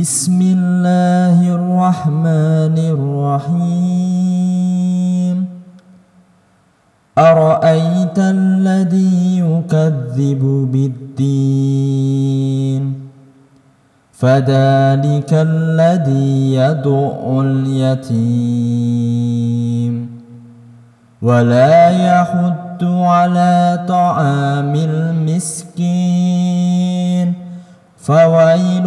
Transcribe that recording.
بسم الله الرحمن الرحيم. أرأيت الذي يكذب بالدين؟ فذلك الذي يدعو اليتيم. ولا يحد على طعام المسكين. فويل